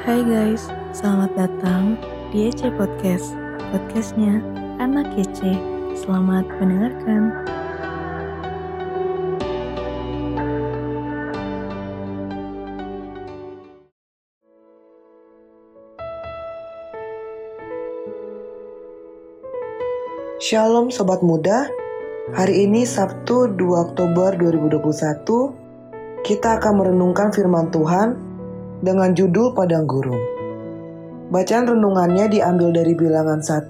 Hai guys, selamat datang di EC Podcast. Podcastnya Anak EC Selamat mendengarkan. Shalom Sobat Muda. Hari ini Sabtu 2 Oktober 2021 Kita akan merenungkan firman Tuhan dengan judul Padang Gurun. Bacaan renungannya diambil dari bilangan 1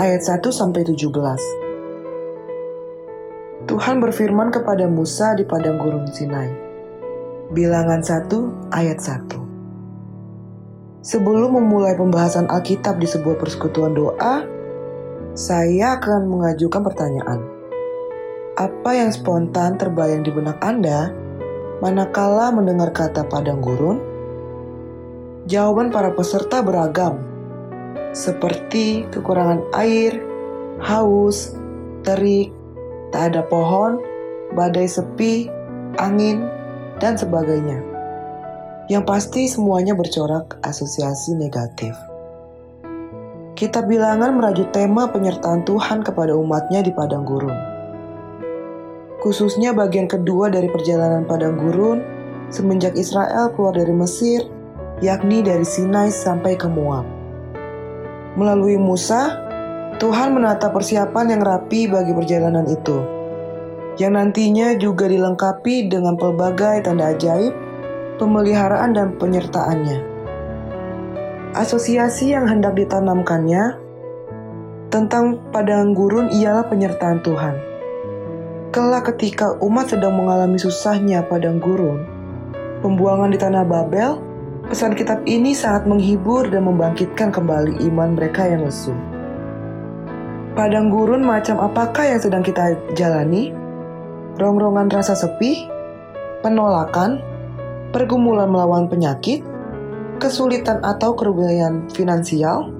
ayat 1 sampai 17 Tuhan berfirman kepada Musa di Padang Gurun Sinai. Bilangan 1 ayat 1 Sebelum memulai pembahasan Alkitab di sebuah persekutuan doa, saya akan mengajukan pertanyaan. Apa yang spontan terbayang di benak Anda manakala mendengar kata padang gurun? Jawaban para peserta beragam, seperti kekurangan air, haus, terik, tak ada pohon, badai sepi, angin, dan sebagainya. Yang pasti semuanya bercorak asosiasi negatif. Kitab bilangan merajut tema penyertaan Tuhan kepada umatnya di Padang Gurun. Khususnya bagian kedua dari perjalanan Padang Gurun semenjak Israel keluar dari Mesir, yakni dari Sinai sampai ke Moab. Melalui Musa, Tuhan menata persiapan yang rapi bagi perjalanan itu, yang nantinya juga dilengkapi dengan pelbagai tanda ajaib, pemeliharaan dan penyertaannya asosiasi yang hendak ditanamkannya tentang padang gurun ialah penyertaan Tuhan. Kelak ketika umat sedang mengalami susahnya padang gurun, pembuangan di tanah Babel, pesan kitab ini sangat menghibur dan membangkitkan kembali iman mereka yang lesu. Padang gurun macam apakah yang sedang kita jalani? Rongrongan rasa sepi, penolakan, pergumulan melawan penyakit, kesulitan atau kerugian finansial,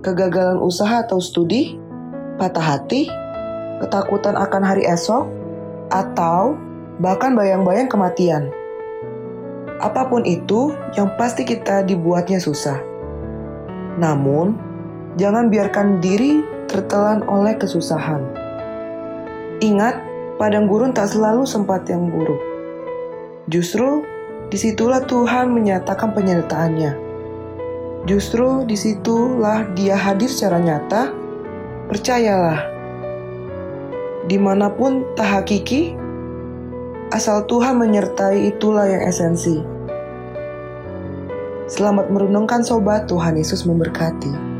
kegagalan usaha atau studi, patah hati, ketakutan akan hari esok, atau bahkan bayang-bayang kematian. Apa pun itu, yang pasti kita dibuatnya susah. Namun, jangan biarkan diri tertelan oleh kesusahan. Ingat, padang gurun tak selalu sempat yang buruk. Justru Di situlah Tuhan menyatakan penyertaannya. Justru di situlah dia hadir secara nyata. Percayalah, di mana pun tak hakiki, asal Tuhan menyertai itulah yang esensi. Selamat merenungkan sobat, Tuhan Yesus memberkati.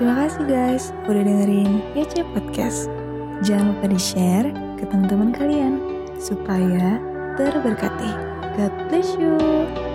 Terima kasih guys udah dengerin YC Podcast. Jangan lupa di-share ke teman-teman kalian supaya terberkati. God bless you.